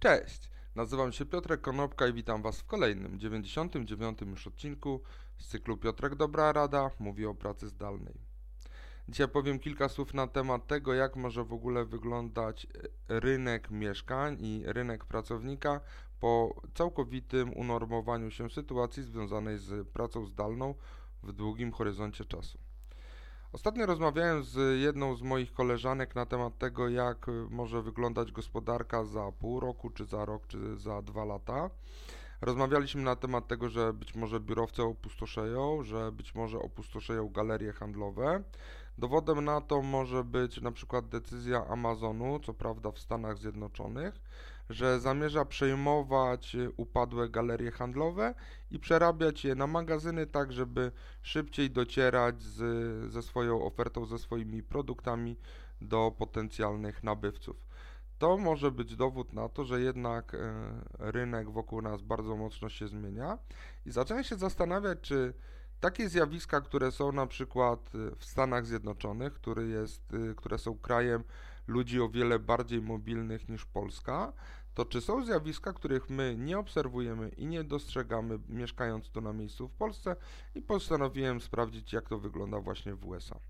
Cześć, nazywam się Piotrek Konopka i witam Was w kolejnym, 99 już odcinku z cyklu Piotrek Dobra Rada mówi o pracy zdalnej. Dzisiaj powiem kilka słów na temat tego, jak może w ogóle wyglądać rynek mieszkań i rynek pracownika po całkowitym unormowaniu się sytuacji związanej z pracą zdalną w długim horyzoncie czasu. Ostatnio rozmawiałem z jedną z moich koleżanek na temat tego, jak może wyglądać gospodarka za pół roku, czy za rok, czy za dwa lata. Rozmawialiśmy na temat tego, że być może biurowce opustoszeją, że być może opustoszeją galerie handlowe. Dowodem na to może być na przykład decyzja Amazonu, co prawda w Stanach Zjednoczonych, że zamierza przejmować upadłe galerie handlowe i przerabiać je na magazyny, tak żeby szybciej docierać z, ze swoją ofertą, ze swoimi produktami do potencjalnych nabywców. To może być dowód na to, że jednak e, rynek wokół nas bardzo mocno się zmienia i zacząłem się zastanawiać, czy takie zjawiska, które są na przykład e, w Stanach Zjednoczonych, który jest, e, które są krajem ludzi o wiele bardziej mobilnych niż Polska, to czy są zjawiska, których my nie obserwujemy i nie dostrzegamy mieszkając tu na miejscu w Polsce i postanowiłem sprawdzić jak to wygląda właśnie w USA.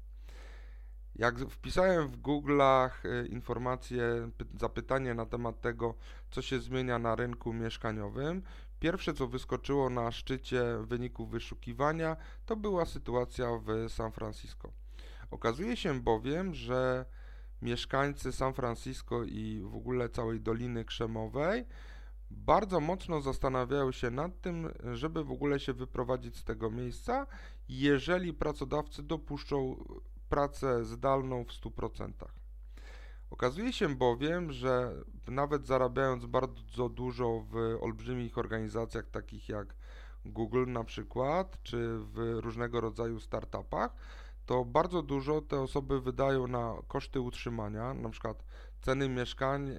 Jak wpisałem w Google'ach e, informacje, zapytanie na temat tego, co się zmienia na rynku mieszkaniowym, pierwsze co wyskoczyło na szczycie wyników wyszukiwania, to była sytuacja w San Francisco. Okazuje się bowiem, że mieszkańcy San Francisco i w ogóle całej Doliny Krzemowej bardzo mocno zastanawiają się nad tym, żeby w ogóle się wyprowadzić z tego miejsca, jeżeli pracodawcy dopuszczą pracę zdalną w 100%. Okazuje się bowiem, że nawet zarabiając bardzo dużo w olbrzymich organizacjach takich jak Google na przykład, czy w różnego rodzaju startupach, to bardzo dużo te osoby wydają na koszty utrzymania, na przykład ceny mieszkań e,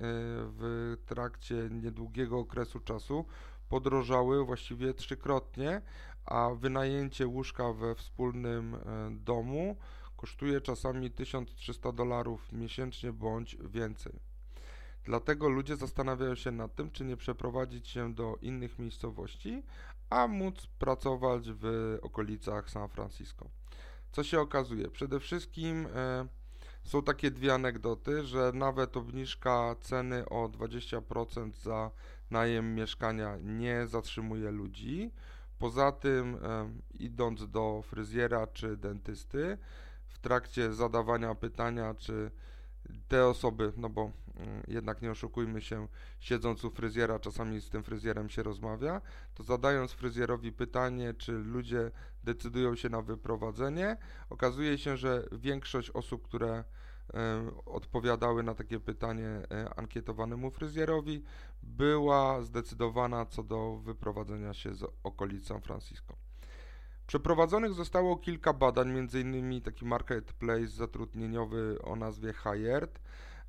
w trakcie niedługiego okresu czasu podrożały właściwie trzykrotnie, a wynajęcie łóżka we wspólnym e, domu kosztuje czasami 1300 dolarów miesięcznie bądź więcej. Dlatego ludzie zastanawiają się nad tym, czy nie przeprowadzić się do innych miejscowości, a móc pracować w okolicach San Francisco. Co się okazuje? Przede wszystkim e, są takie dwie anegdoty, że nawet obniżka ceny o 20% za najem mieszkania nie zatrzymuje ludzi. Poza tym, e, idąc do fryzjera czy dentysty, w trakcie zadawania pytania, czy te osoby, no bo mm, jednak nie oszukujmy się, siedząc u fryzjera, czasami z tym fryzjerem się rozmawia, to zadając fryzjerowi pytanie, czy ludzie decydują się na wyprowadzenie, okazuje się, że większość osób, które odpowiadały na takie pytanie e, ankietowanemu fryzjerowi, była zdecydowana co do wyprowadzenia się z okolic San Francisco. Przeprowadzonych zostało kilka badań, m.in. taki marketplace zatrudnieniowy o nazwie Hired.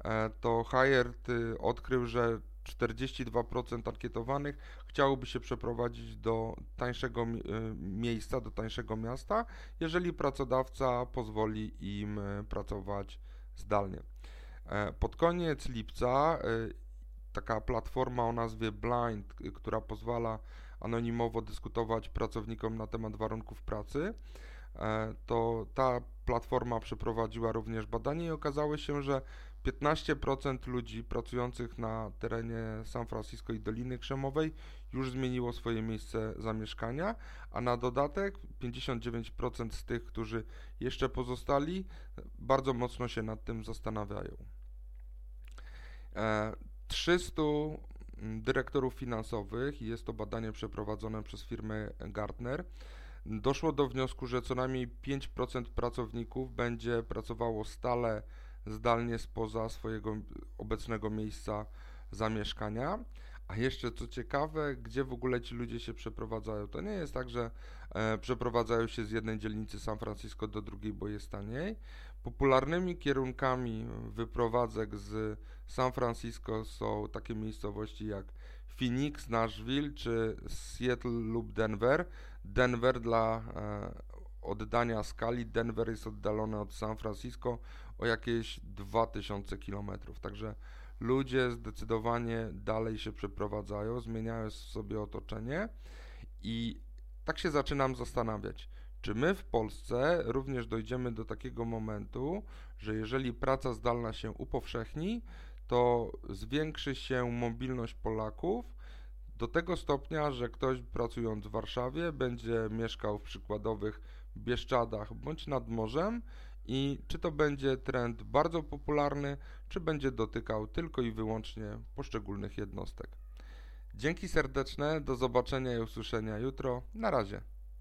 E, to Hired y, odkrył, że 42% ankietowanych chciałoby się przeprowadzić do tańszego y, miejsca, do tańszego miasta, jeżeli pracodawca pozwoli im y, pracować zdalnie. E, pod koniec lipca taka platforma o nazwie Blind, która pozwala anonimowo dyskutować pracownikom na temat warunków pracy, e, to ta platforma przeprowadziła również badanie i okazało się, że 15% ludzi pracujących na terenie San Francisco i Doliny Krzemowej już zmieniło swoje miejsce zamieszkania, a na dodatek 59% z tych, którzy jeszcze pozostali, bardzo mocno się nad tym zastanawiają. 300 e, dyrektorów finansowych i jest to badanie przeprowadzone przez firmę Gartner, doszło do wniosku, że co najmniej 5% pracowników będzie pracowało stale zdalnie spoza swojego obecnego miejsca zamieszkania. A jeszcze co ciekawe, gdzie w ogóle ci ludzie się przeprowadzają? To nie jest tak, że e, przeprowadzają się z jednej dzielnicy San Francisco do drugiej, bo jest taniej. Popularnymi kierunkami wyprowadzek z San Francisco są takie miejscowości jak Phoenix, Nashville czy Seattle lub Denver. Denver dla e, oddania skali, Denver jest oddalony od San Francisco o jakieś 2000 km, także ludzie zdecydowanie dalej się przeprowadzają, zmieniają sobie otoczenie i tak się zaczynam zastanawiać, czy my w Polsce również dojdziemy do takiego momentu, że jeżeli praca zdalna się upowszechni, to zwiększy się mobilność Polaków do tego stopnia, że ktoś pracując w Warszawie będzie mieszkał w przykładowych Bieszczadach bądź nad morzem i czy to będzie trend bardzo popularny, czy będzie dotykał tylko i wyłącznie poszczególnych jednostek. Dzięki serdeczne, do zobaczenia i usłyszenia jutro. Na razie.